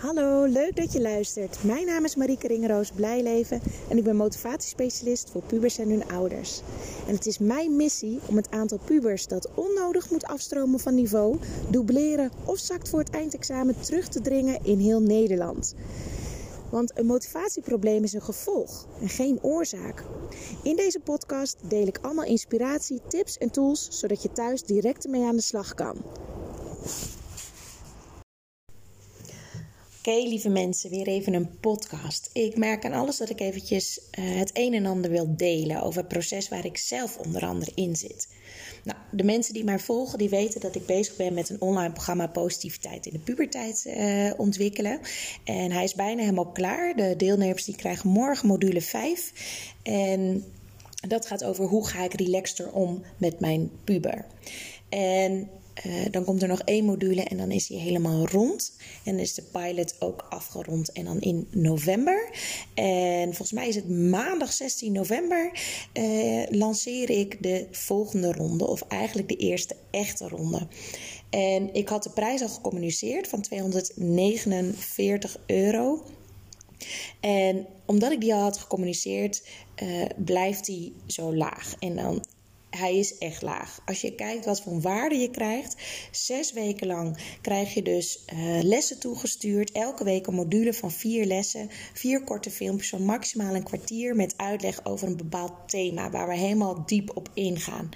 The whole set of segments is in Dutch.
Hallo, leuk dat je luistert. Mijn naam is Marieke Ringeroos Blijleven en ik ben motivatiespecialist voor pubers en hun ouders. En het is mijn missie om het aantal pubers dat onnodig moet afstromen van niveau, dubleren of zakt voor het eindexamen terug te dringen in heel Nederland. Want een motivatieprobleem is een gevolg en geen oorzaak. In deze podcast deel ik allemaal inspiratie, tips en tools zodat je thuis direct ermee aan de slag kan. Oké, lieve mensen, weer even een podcast. Ik merk aan alles dat ik eventjes uh, het een en ander wil delen over het proces waar ik zelf onder andere in zit. Nou, de mensen die mij volgen, die weten dat ik bezig ben met een online programma Positiviteit in de puberteit uh, ontwikkelen. En hij is bijna helemaal klaar. De deelnemers die krijgen morgen module 5. En dat gaat over hoe ga ik relaxter om met mijn puber. En uh, dan komt er nog één module en dan is hij helemaal rond. En is de pilot ook afgerond en dan in november. En volgens mij is het maandag 16 november uh, lanceer ik de volgende ronde. Of eigenlijk de eerste echte ronde. En ik had de prijs al gecommuniceerd van 249 euro. En omdat ik die al had gecommuniceerd, uh, blijft die zo laag. En dan hij is echt laag. Als je kijkt wat voor waarde je krijgt, zes weken lang krijg je dus uh, lessen toegestuurd. Elke week een module van vier lessen, vier korte filmpjes van maximaal een kwartier met uitleg over een bepaald thema waar we helemaal diep op ingaan.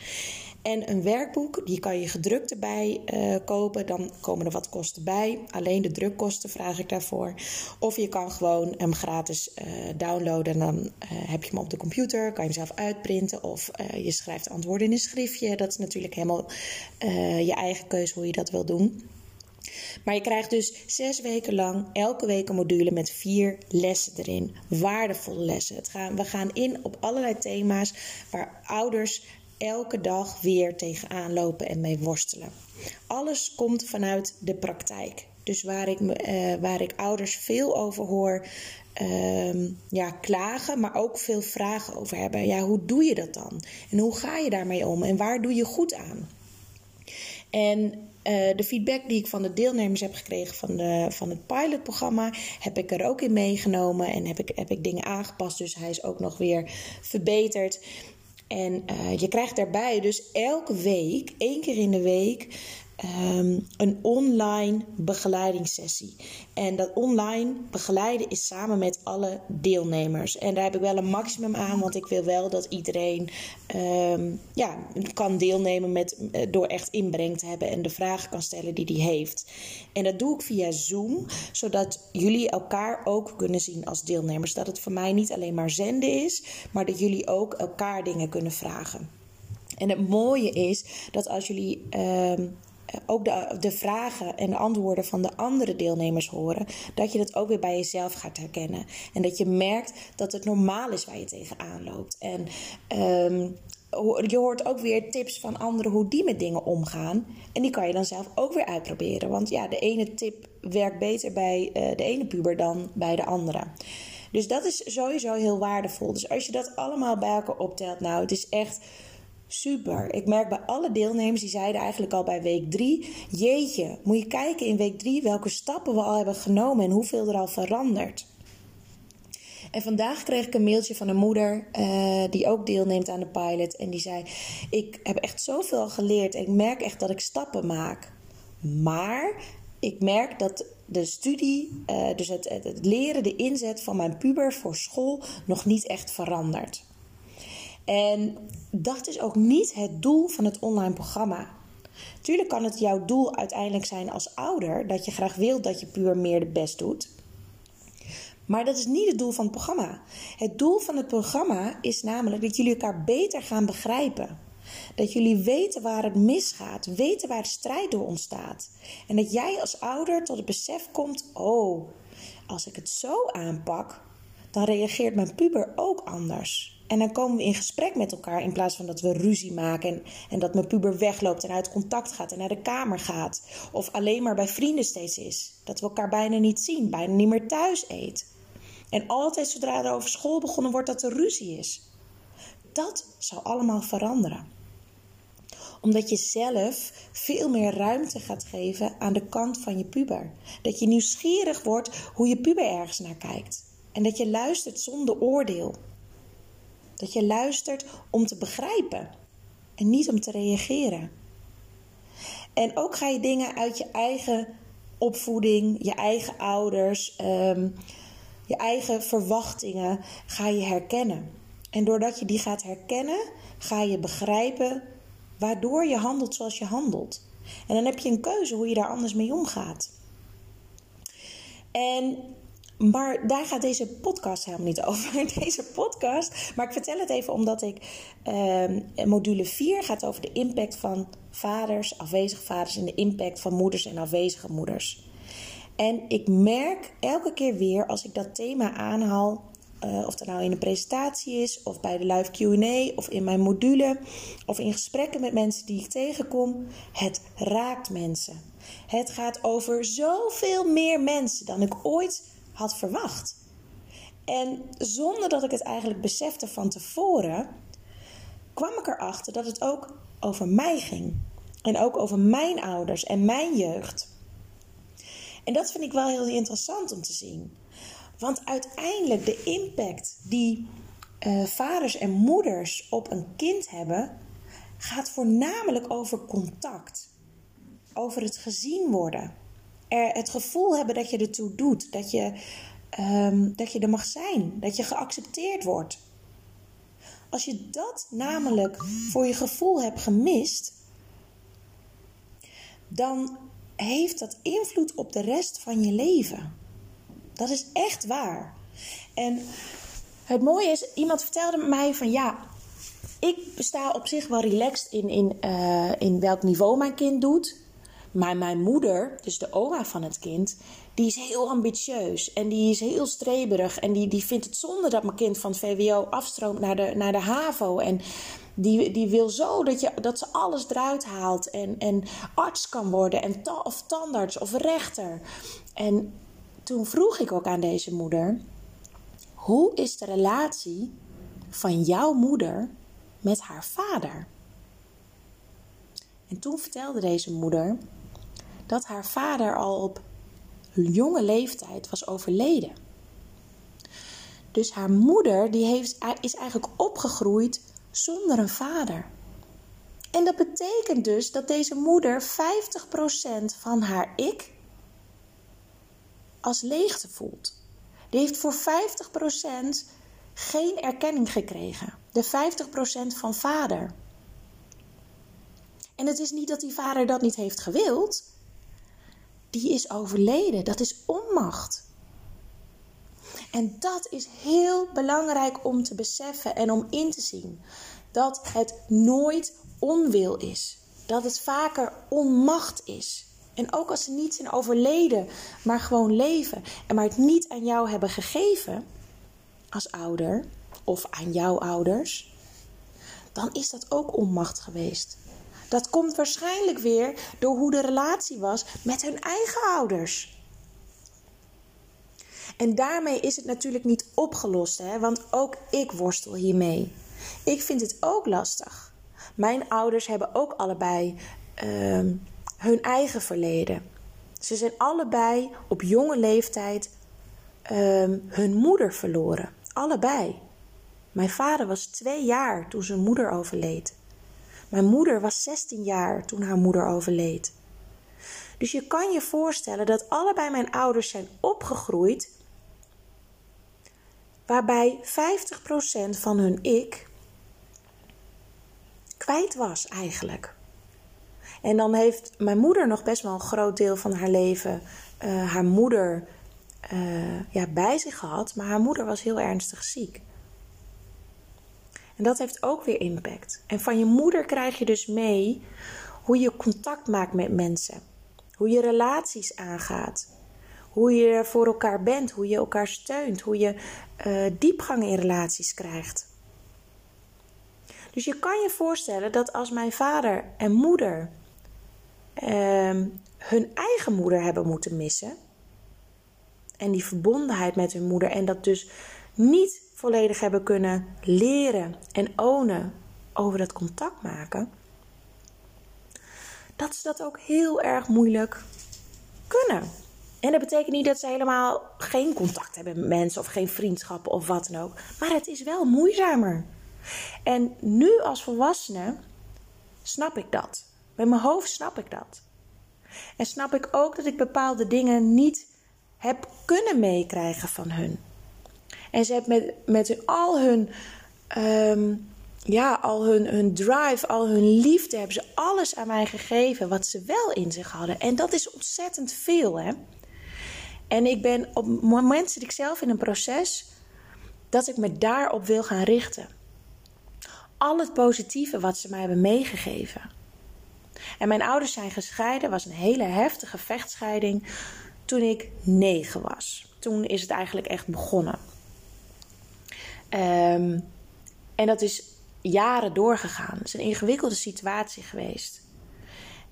En een werkboek, die kan je gedrukt erbij uh, kopen. Dan komen er wat kosten bij. Alleen de drukkosten vraag ik daarvoor. Of je kan gewoon hem gratis uh, downloaden. En dan uh, heb je hem op de computer. Kan je zelf uitprinten. Of je schrijft antwoorden in een schriftje. Dat is natuurlijk helemaal je eigen keuze hoe je dat wil doen. Maar je krijgt dus zes weken lang elke week een module met vier lessen erin. Waardevolle lessen. Het gaan, we gaan in op allerlei thema's waar ouders elke dag weer tegenaan lopen en mee worstelen. Alles komt vanuit de praktijk. Dus waar ik, uh, waar ik ouders veel over hoor uh, ja, klagen, maar ook veel vragen over hebben. Ja, hoe doe je dat dan? En hoe ga je daarmee om? En waar doe je goed aan? En uh, de feedback die ik van de deelnemers heb gekregen van, de, van het pilotprogramma, heb ik er ook in meegenomen en heb ik, heb ik dingen aangepast. Dus hij is ook nog weer verbeterd. En uh, je krijgt daarbij dus elke week, één keer in de week, um, een online begeleidingssessie. En dat online begeleiden is samen met alle deelnemers. En daar heb ik wel een maximum aan, want ik wil wel dat iedereen um, ja, kan deelnemen met, uh, door echt inbreng te hebben en de vragen kan stellen die hij heeft. En dat doe ik via Zoom, zodat jullie elkaar ook kunnen zien als deelnemers. Dat het voor mij niet alleen maar zenden is, maar dat jullie ook elkaar dingen kunnen vragen. En het mooie is dat als jullie uh, ook de, de vragen en de antwoorden van de andere deelnemers horen, dat je dat ook weer bij jezelf gaat herkennen. En dat je merkt dat het normaal is waar je tegenaan loopt. En um, je hoort ook weer tips van anderen hoe die met dingen omgaan. En die kan je dan zelf ook weer uitproberen. Want ja, de ene tip werkt beter bij uh, de ene puber dan bij de andere. Dus dat is sowieso heel waardevol. Dus als je dat allemaal bij elkaar optelt, nou, het is echt super. Ik merk bij alle deelnemers, die zeiden eigenlijk al bij week 3: Jeetje, moet je kijken in week 3 welke stappen we al hebben genomen en hoeveel er al verandert. En vandaag kreeg ik een mailtje van een moeder uh, die ook deelneemt aan de pilot. En die zei: Ik heb echt zoveel geleerd en ik merk echt dat ik stappen maak. Maar ik merk dat de studie, uh, dus het, het, het leren, de inzet van mijn puber voor school nog niet echt verandert. En dat is ook niet het doel van het online programma. Tuurlijk kan het jouw doel uiteindelijk zijn als ouder dat je graag wilt dat je puur meer de best doet. Maar dat is niet het doel van het programma. Het doel van het programma is namelijk dat jullie elkaar beter gaan begrijpen. Dat jullie weten waar het misgaat, weten waar de strijd door ontstaat. En dat jij als ouder tot het besef komt: oh, als ik het zo aanpak, dan reageert mijn puber ook anders. En dan komen we in gesprek met elkaar in plaats van dat we ruzie maken en, en dat mijn puber wegloopt en uit contact gaat en naar de kamer gaat. Of alleen maar bij vrienden steeds is. Dat we elkaar bijna niet zien, bijna niet meer thuis eet. En altijd zodra er over school begonnen wordt dat er ruzie is. Dat zou allemaal veranderen. Omdat je zelf veel meer ruimte gaat geven aan de kant van je puber. Dat je nieuwsgierig wordt hoe je puber ergens naar kijkt. En dat je luistert zonder oordeel. Dat je luistert om te begrijpen en niet om te reageren. En ook ga je dingen uit je eigen opvoeding, je eigen ouders, ehm, je eigen verwachtingen, ga je herkennen. En doordat je die gaat herkennen, ga je begrijpen waardoor je handelt zoals je handelt. En dan heb je een keuze hoe je daar anders mee omgaat. En maar daar gaat deze podcast helemaal niet over. Deze podcast. Maar ik vertel het even omdat ik. Uh, module 4 gaat over de impact van vaders, afwezige vaders. En de impact van moeders en afwezige moeders. En ik merk elke keer weer als ik dat thema aanhaal. Uh, of dat nou in een presentatie is, of bij de live QA, of in mijn module, of in gesprekken met mensen die ik tegenkom. Het raakt mensen. Het gaat over zoveel meer mensen dan ik ooit had verwacht. En zonder dat ik het eigenlijk besefte van tevoren, kwam ik erachter dat het ook over mij ging. En ook over mijn ouders en mijn jeugd. En dat vind ik wel heel interessant om te zien. Want uiteindelijk de impact die uh, vaders en moeders op een kind hebben, gaat voornamelijk over contact. Over het gezien worden er het gevoel hebben dat je ertoe doet. Dat je, um, dat je er mag zijn. Dat je geaccepteerd wordt. Als je dat namelijk voor je gevoel hebt gemist, dan heeft dat invloed op de rest van je leven. Dat is echt waar. En het mooie is, iemand vertelde mij van ja, ik sta op zich wel relaxed in, in, uh, in welk niveau mijn kind doet. Maar mijn moeder, dus de oma van het kind, die is heel ambitieus en die is heel streberig. En die, die vindt het zonde dat mijn kind van het VWO afstroomt naar de, naar de HAVO. En die, die wil zo dat, je, dat ze alles eruit haalt en, en arts kan worden, en of tandarts of rechter. En toen vroeg ik ook aan deze moeder: hoe is de relatie van jouw moeder met haar vader? En toen vertelde deze moeder dat haar vader al op jonge leeftijd was overleden. Dus haar moeder die heeft, is eigenlijk opgegroeid zonder een vader. En dat betekent dus dat deze moeder 50% van haar ik als leegte voelt. Die heeft voor 50% geen erkenning gekregen. De 50% van vader. En het is niet dat die vader dat niet heeft gewild die is overleden. Dat is onmacht. En dat is heel belangrijk om te beseffen en om in te zien. Dat het nooit onwil is. Dat het vaker onmacht is. En ook als ze niet zijn overleden, maar gewoon leven. En maar het niet aan jou hebben gegeven als ouder of aan jouw ouders, dan is dat ook onmacht geweest. Dat komt waarschijnlijk weer door hoe de relatie was met hun eigen ouders. En daarmee is het natuurlijk niet opgelost, hè? want ook ik worstel hiermee. Ik vind het ook lastig. Mijn ouders hebben ook allebei uh, hun eigen verleden. Ze zijn allebei op jonge leeftijd uh, hun moeder verloren. Allebei. Mijn vader was twee jaar toen zijn moeder overleed. Mijn moeder was 16 jaar toen haar moeder overleed. Dus je kan je voorstellen dat allebei mijn ouders zijn opgegroeid waarbij 50% van hun ik kwijt was eigenlijk. En dan heeft mijn moeder nog best wel een groot deel van haar leven uh, haar moeder uh, ja, bij zich gehad, maar haar moeder was heel ernstig ziek. En dat heeft ook weer impact. En van je moeder krijg je dus mee hoe je contact maakt met mensen. Hoe je relaties aangaat. Hoe je voor elkaar bent. Hoe je elkaar steunt. Hoe je uh, diepgang in relaties krijgt. Dus je kan je voorstellen dat als mijn vader en moeder uh, hun eigen moeder hebben moeten missen. En die verbondenheid met hun moeder. En dat dus niet volledig hebben kunnen leren en ownen over dat contact maken, dat ze dat ook heel erg moeilijk kunnen. En dat betekent niet dat ze helemaal geen contact hebben met mensen of geen vriendschappen of wat dan ook. Maar het is wel moeizamer. En nu als volwassene snap ik dat. Met mijn hoofd snap ik dat. En snap ik ook dat ik bepaalde dingen niet heb kunnen meekrijgen van hun. En ze hebben met, met al hun, ehm, ja, al hun, hun drive, al hun liefde, hebben ze alles aan mij gegeven wat ze wel in zich hadden. En dat is ontzettend veel, hè. En ik ben op het moment zit ik zelf in een proces dat ik me daarop wil gaan richten. Al het positieve wat ze mij hebben meegegeven. En mijn ouders zijn gescheiden, was een hele heftige vechtscheiding toen ik negen was. Toen is het eigenlijk echt begonnen. Ehm, en dat is jaren doorgegaan. Het is een ingewikkelde situatie geweest.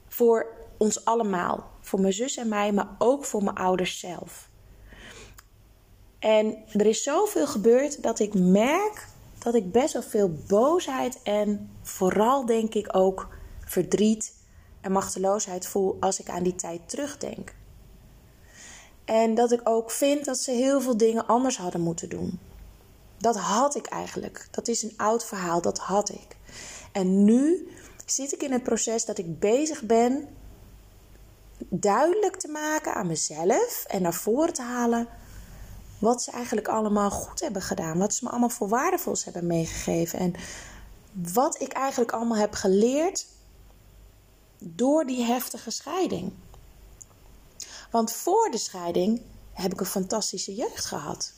Voor ons allemaal. Voor mijn zus en mij, maar ook voor mijn ouders zelf. En er is zoveel gebeurd dat ik merk dat ik best wel veel boosheid en vooral denk ik ook verdriet en machteloosheid voel als ik aan die tijd terugdenk. En dat ik ook vind dat ze heel veel dingen anders hadden moeten doen. Dat had ik eigenlijk. Dat is een oud verhaal, dat had ik. En nu zit ik in het proces dat ik bezig ben duidelijk te maken aan mezelf en naar voren te halen wat ze eigenlijk allemaal goed hebben gedaan. Wat ze me allemaal voor waardevols hebben meegegeven. En wat ik eigenlijk allemaal heb geleerd door die heftige scheiding. Want voor de scheiding heb ik een fantastische jeugd gehad.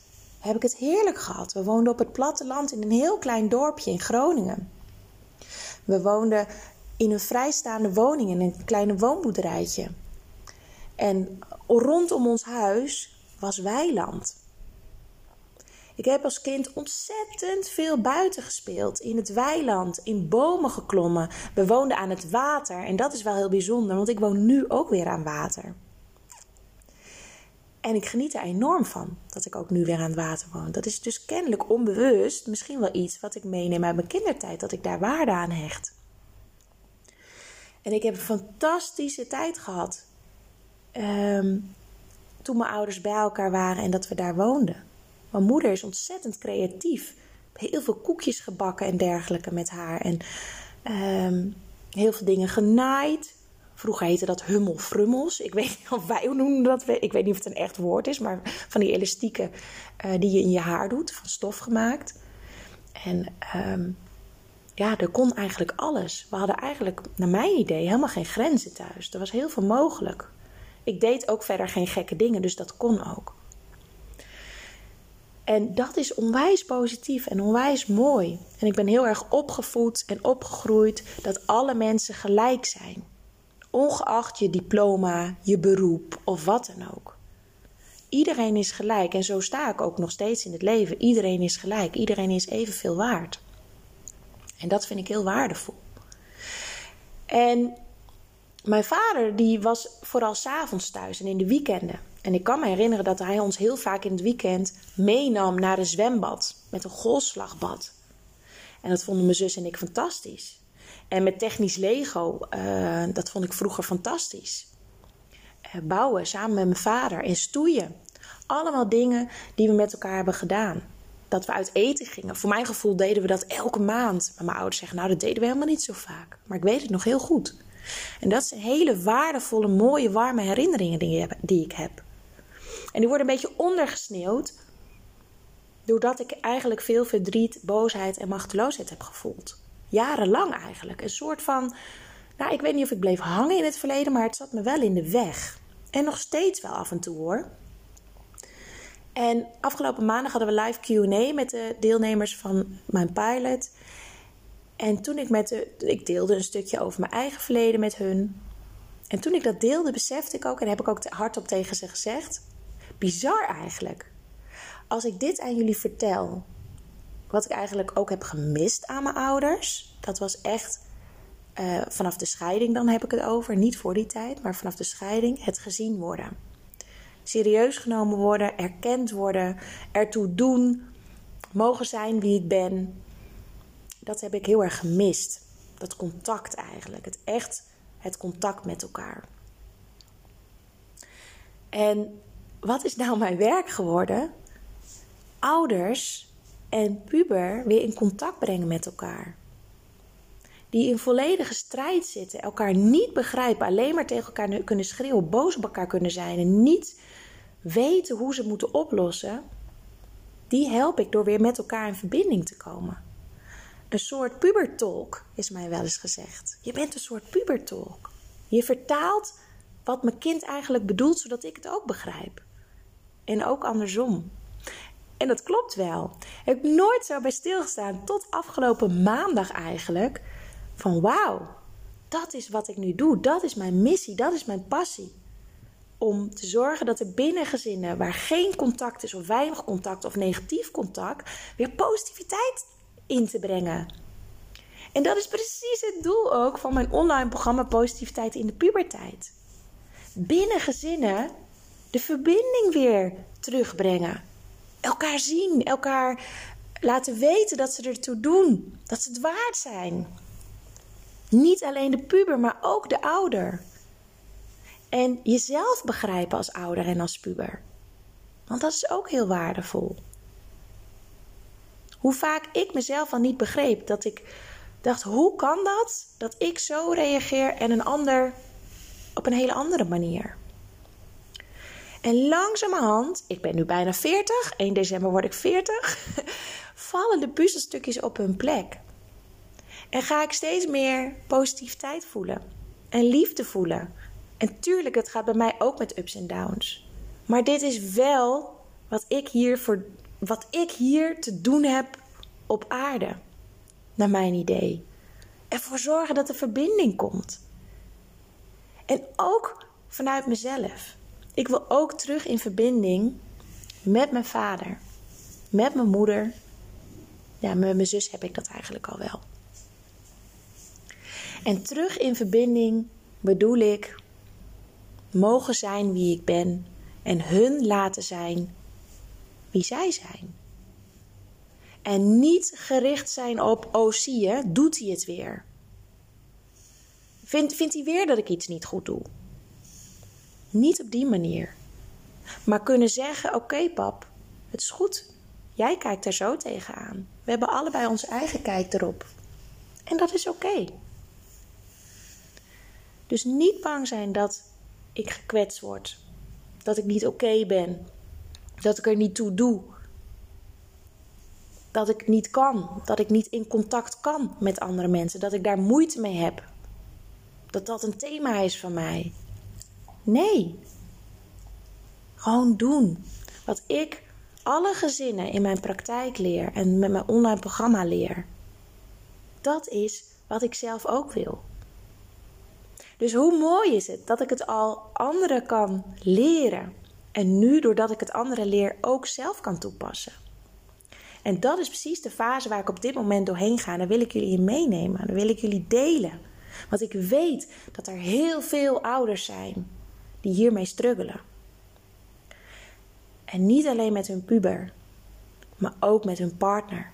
Heb ik het heerlijk gehad. We woonden op het platteland in een heel klein dorpje in Groningen. We woonden in een vrijstaande woning in een kleine woonboerderijtje. En rondom ons huis was weiland. Ik heb als kind ontzettend veel buiten gespeeld. In het weiland, in bomen geklommen. We woonden aan het water. En dat is wel heel bijzonder, want ik woon nu ook weer aan water. En ik geniet er enorm van dat ik ook nu weer aan het water woon. Dat is dus kennelijk onbewust misschien wel iets wat ik meeneem uit mijn kindertijd, dat ik daar waarde aan hecht. En ik heb een fantastische tijd gehad ehm, toen mijn ouders bij elkaar waren en dat we daar woonden. Mijn moeder is ontzettend creatief. Heel veel koekjes gebakken en dergelijke met haar. En ehm, heel veel dingen genaaid. Vroeger heette dat hummelfrummels. Ik weet niet of wij noemen dat. Ik weet niet of het een echt woord is. Maar van die elastieken uh, die je in je haar doet. Van stof gemaakt. En ehm, ja, er kon eigenlijk alles. We hadden eigenlijk, naar mijn idee, helemaal geen grenzen thuis. Er was heel veel mogelijk. Ik deed ook verder geen gekke dingen, dus dat kon ook. En dat is onwijs positief en onwijs mooi. En ik ben heel erg opgevoed en opgegroeid dat alle mensen gelijk zijn. Ongeacht je diploma, je beroep of wat dan ook. Iedereen is gelijk en zo sta ik ook nog steeds in het leven. Iedereen is gelijk, iedereen is evenveel waard. En dat vind ik heel waardevol. En mijn vader die was vooral s'avonds thuis en in de weekenden. En ik kan me herinneren dat hij ons heel vaak in het weekend meenam naar een zwembad met een golfslagbad. En dat vonden mijn zus en ik fantastisch. En met technisch Lego, uh, dat vond ik vroeger fantastisch. Uh, bouwen samen met mijn vader en stoeien. Allemaal dingen die we met elkaar hebben gedaan. Dat we uit eten gingen. Voor mijn gevoel deden we dat elke maand. Maar mijn ouders zeggen, nou dat deden we helemaal niet zo vaak. Maar ik weet het nog heel goed. En dat zijn hele waardevolle, mooie, warme herinneringen die ik heb. En die worden een beetje ondergesneeuwd. Doordat ik eigenlijk veel verdriet, boosheid en machteloosheid heb gevoeld. Jarenlang eigenlijk. Een soort van. Nou, ik weet niet of ik bleef hangen in het verleden, maar het zat me wel in de weg. En nog steeds wel af en toe hoor. En afgelopen maandag hadden we live QA met de deelnemers van mijn pilot. En toen ik met de. Ik deelde een stukje over mijn eigen verleden met hun. En toen ik dat deelde, besefte ik ook, en heb ik ook hardop tegen ze gezegd: bizar eigenlijk. Als ik dit aan jullie vertel, wat ik eigenlijk ook heb gemist aan mijn ouders, dat was echt uh, vanaf de scheiding, dan heb ik het over, niet voor die tijd, maar vanaf de scheiding, het gezien worden. Serieus genomen worden, erkend worden, ertoe doen, mogen zijn wie ik ben. Dat heb ik heel erg gemist. Dat contact eigenlijk. Het echt het contact met elkaar. En wat is nou mijn werk geworden? Ouders en puber weer in contact brengen met elkaar. Die in volledige strijd zitten, elkaar niet begrijpen, alleen maar tegen elkaar kunnen schreeuwen, boos op elkaar kunnen zijn en niet weten hoe ze moeten oplossen. Die help ik door weer met elkaar in verbinding te komen. Een soort pubertolk is mij wel eens gezegd. Je bent een soort pubertolk. Je vertaalt wat mijn kind eigenlijk bedoelt, zodat ik het ook begrijp. En ook andersom. En dat klopt wel. Ik heb nooit zo bij stilgestaan tot afgelopen maandag eigenlijk. Van wauw, dat is wat ik nu doe. Dat is mijn missie, dat is mijn passie. Om te zorgen dat er binnen gezinnen waar geen contact is of weinig contact of negatief contact, weer positiviteit in te brengen. En dat is precies het doel ook van mijn online programma Positiviteit in de Puberteit. Binnen gezinnen de verbinding weer terugbrengen. Elkaar zien, elkaar laten weten dat ze ertoe doen, dat ze het waard zijn. Niet alleen de puber, maar ook de ouder. En jezelf begrijpen als ouder en als puber. Want dat is ook heel waardevol. Hoe vaak ik mezelf al niet begreep. Dat ik dacht, hoe kan dat? Dat ik zo reageer en een ander op een hele andere manier. En langzamerhand, ik ben nu bijna 40, 1 december word ik 40, vallen de puzzelstukjes op hun plek. En ga ik steeds meer positiviteit voelen en liefde voelen. En tuurlijk, het gaat bij mij ook met ups en downs. Maar dit is wel wat ik hier, voor, wat ik hier te doen heb op aarde, naar mijn idee. Ervoor zorgen dat er verbinding komt. En ook vanuit mezelf. Ik wil ook terug in verbinding met mijn vader, met mijn moeder. Ja, met mijn zus heb ik dat eigenlijk al wel. En terug in verbinding bedoel ik mogen zijn wie ik ben en hun laten zijn wie zij zijn. En niet gericht zijn op, oh zie je, doet hij het weer. Vindt, vindt hij weer dat ik iets niet goed doe? Niet op die manier. Maar kunnen zeggen: Oké, pap, het is goed. Jij kijkt er zo tegenaan. We hebben allebei onze eigen kijk erop. En dat is oké. Dus niet bang zijn dat ik gekwetst word. Dat ik niet oké ben. Dat ik er niet toe doe. Dat ik niet kan. Dat ik niet in contact kan met andere mensen. Dat ik daar moeite mee heb. Dat dat een thema is van mij. Nee. Gewoon doen. Wat ik alle gezinnen in mijn praktijk leer en met mijn online programma leer. Dat is wat ik zelf ook wil. Dus hoe mooi is het dat ik het al anderen kan leren. En nu, doordat ik het anderen leer, ook zelf kan toepassen. En dat is precies de fase waar ik op dit moment doorheen ga. Daar wil ik jullie in meenemen. Daar wil ik jullie delen. Want ik weet dat er heel veel ouders zijn die hiermee struggelen. En niet alleen met hun puber, maar ook met hun partner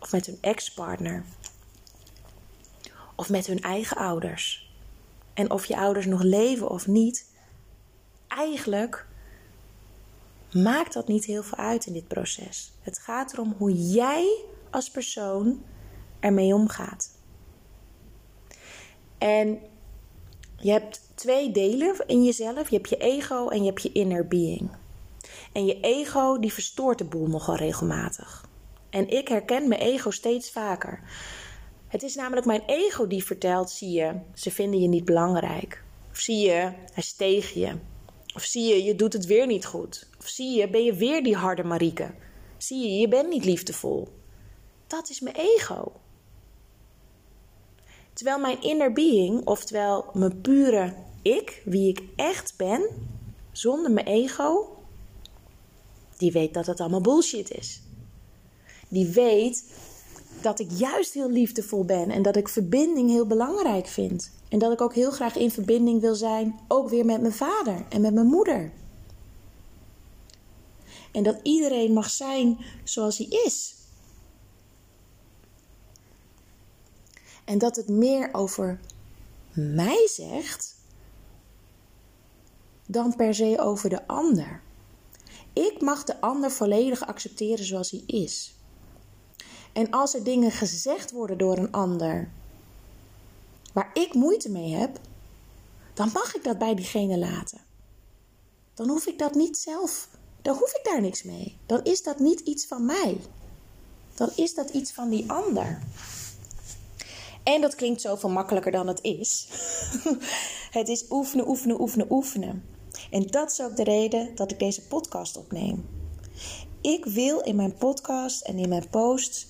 of met hun ex-partner of met hun eigen ouders. En of je ouders nog leven of niet, eigenlijk maakt dat niet heel veel uit in dit proces. Het gaat erom hoe jij als persoon ermee omgaat. En je hebt twee delen in jezelf. Je hebt je ego en je hebt je inner being. En je ego die verstoort de boel nogal regelmatig. En ik herken mijn ego steeds vaker. Het is namelijk mijn ego die vertelt: zie je, ze vinden je niet belangrijk. Of zie je, hij steeg je. Of zie je, je doet het weer niet goed. Of zie je, ben je weer die harde Marieke. Zie je, je bent niet liefdevol. Dat is mijn ego. Terwijl mijn inner being, oftewel mijn pure ik, wie ik echt ben, zonder mijn ego, die weet dat het allemaal bullshit is. Die weet dat ik juist heel liefdevol ben en dat ik verbinding heel belangrijk vind. En dat ik ook heel graag in verbinding wil zijn, ook weer met mijn vader en met mijn moeder. En dat iedereen mag zijn zoals hij is. En dat het meer over mij zegt dan per se over de ander. Ik mag de ander volledig accepteren zoals hij is. En als er dingen gezegd worden door een ander waar ik moeite mee heb, dan mag ik dat bij diegene laten. Dan hoef ik dat niet zelf, dan hoef ik daar niks mee. Dan is dat niet iets van mij. Dan is dat iets van die ander. En dat klinkt zoveel makkelijker dan het is. het is oefenen, oefenen, oefenen, oefenen. En dat is ook de reden dat ik deze podcast opneem. Ik wil in mijn podcast en in mijn posts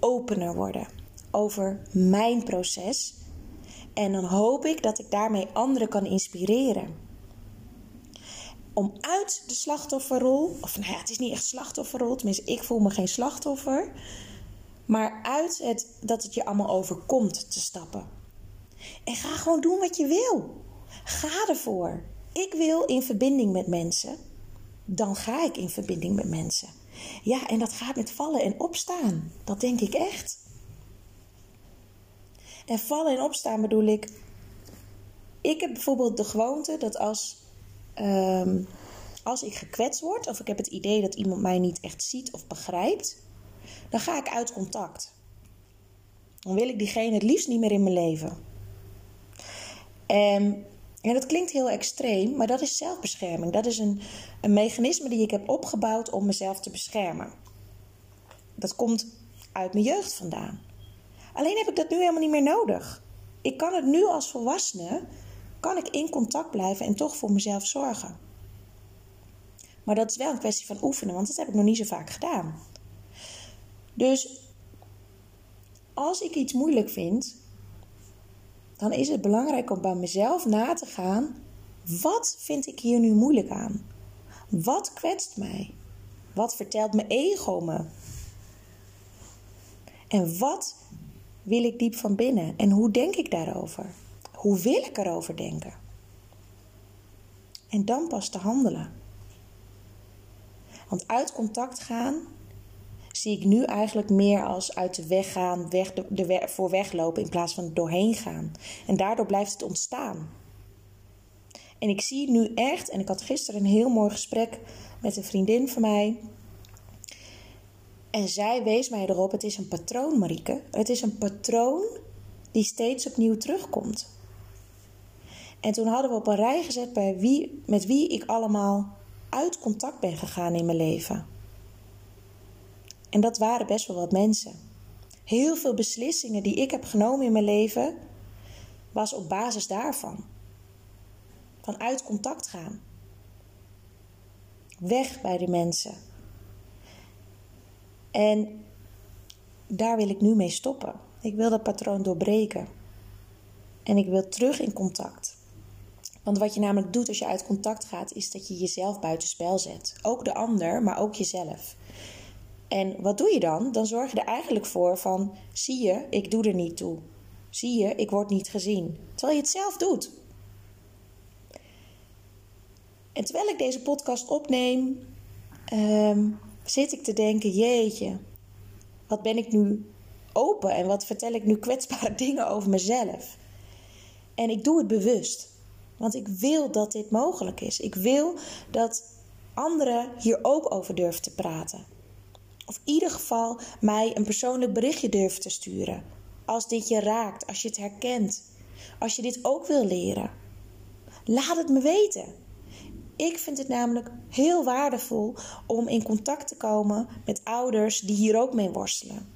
opener worden over mijn proces. En dan hoop ik dat ik daarmee anderen kan inspireren. Om uit de slachtofferrol, of nou ja, het is niet echt slachtofferrol, tenminste, ik voel me geen slachtoffer. Maar uit het dat het je allemaal overkomt te stappen. En ga gewoon doen wat je wil. Ga ervoor. Ik wil in verbinding met mensen. Dan ga ik in verbinding met mensen. Ja, en dat gaat met vallen en opstaan. Dat denk ik echt. En vallen en opstaan bedoel ik. Ik heb bijvoorbeeld de gewoonte dat als, um, als ik gekwetst word, of ik heb het idee dat iemand mij niet echt ziet of begrijpt, dan ga ik uit contact. Dan wil ik diegene het liefst niet meer in mijn leven. En en dat klinkt heel extreem, maar dat is zelfbescherming. Dat is een, een mechanisme die ik heb opgebouwd om mezelf te beschermen. Dat komt uit mijn jeugd vandaan. Alleen heb ik dat nu helemaal niet meer nodig. Ik kan het nu als volwassene, kan ik in contact blijven en toch voor mezelf zorgen. Maar dat is wel een kwestie van oefenen, want dat heb ik nog niet zo vaak gedaan. Dus als ik iets moeilijk vind, dan is het belangrijk om bij mezelf na te gaan: wat vind ik hier nu moeilijk aan? Wat kwetst mij? Wat vertelt mijn ego me? En wat wil ik diep van binnen? En hoe denk ik daarover? Hoe wil ik erover denken? En dan pas te handelen. Want uit contact gaan zie ik nu eigenlijk meer als uit de weg gaan, weg, de, voor weglopen in plaats van doorheen gaan. En daardoor blijft het ontstaan. En ik zie nu echt, en ik had gisteren een heel mooi gesprek met een vriendin van mij. En zij wees mij erop: het is een patroon, Marieke. Het is een patroon die steeds opnieuw terugkomt. En toen hadden we op een rij gezet bij wie, met wie ik allemaal uit contact ben gegaan in mijn leven. En dat waren best wel wat mensen. Heel veel beslissingen die ik heb genomen in mijn leven was op basis daarvan. Van uit contact gaan. Weg bij de mensen. En daar wil ik nu mee stoppen. Ik wil dat patroon doorbreken. En ik wil terug in contact. Want wat je namelijk doet als je uit contact gaat, is dat je jezelf buitenspel zet. Ook de ander, maar ook jezelf. En wat doe je dan? Dan zorg je er eigenlijk voor van: zie je, ik doe er niet toe. Zie je, ik word niet gezien. Terwijl je het zelf doet. En terwijl ik deze podcast opneem, ehm, zit ik te denken: jeetje, wat ben ik nu open en wat vertel ik nu kwetsbare dingen over mezelf? En ik doe het bewust, want ik wil dat dit mogelijk is. Ik wil dat anderen hier ook over durven te praten. Of in ieder geval mij een persoonlijk berichtje durven te sturen. Als dit je raakt, als je het herkent. Als je dit ook wil leren. Laat het me weten. Ik vind het namelijk heel waardevol om in contact te komen met ouders die hier ook mee worstelen.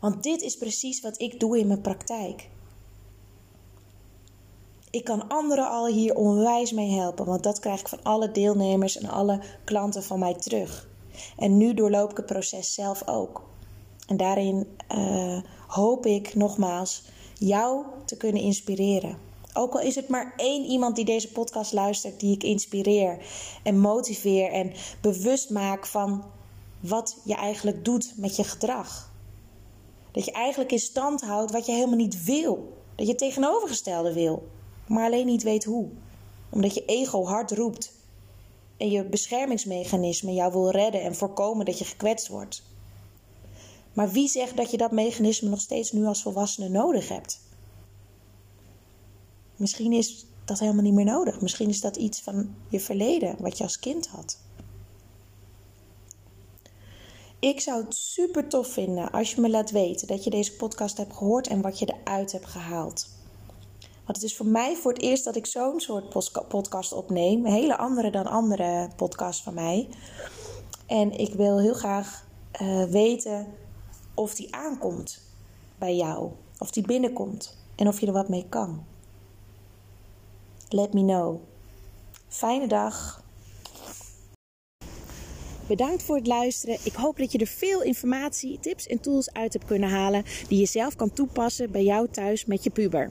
Want dit is precies wat ik doe in mijn praktijk. Ik kan anderen al hier onwijs mee helpen, want dat krijg ik van alle deelnemers en alle klanten van mij terug. En nu doorloop ik het proces zelf ook. En daarin uh, hoop ik nogmaals jou te kunnen inspireren. Ook al is het maar één iemand die deze podcast luistert, die ik inspireer en motiveer en bewust maak van wat je eigenlijk doet met je gedrag. Dat je eigenlijk in stand houdt wat je helemaal niet wil. Dat je het tegenovergestelde wil, maar alleen niet weet hoe. Omdat je ego hard roept je beschermingsmechanisme jou wil redden en voorkomen dat je gekwetst wordt. Maar wie zegt dat je dat mechanisme nog steeds nu als volwassene nodig hebt? Misschien is dat helemaal niet meer nodig. Misschien is dat iets van je verleden, wat je als kind had. Ik zou het super tof vinden als je me laat weten dat je deze podcast hebt gehoord en wat je eruit hebt gehaald. Want het is voor mij voor het eerst dat ik zo'n soort podcast opneem. Een hele andere dan andere podcasts van mij. En ik wil heel graag uh, weten of die aankomt bij jou. Of die binnenkomt. En of je er wat mee kan. Let me know. Fijne dag. Bedankt voor het luisteren. Ik hoop dat je er veel informatie, tips en tools uit hebt kunnen halen die je zelf kan toepassen bij jou thuis met je puber.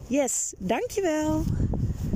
Yes, dankjewel.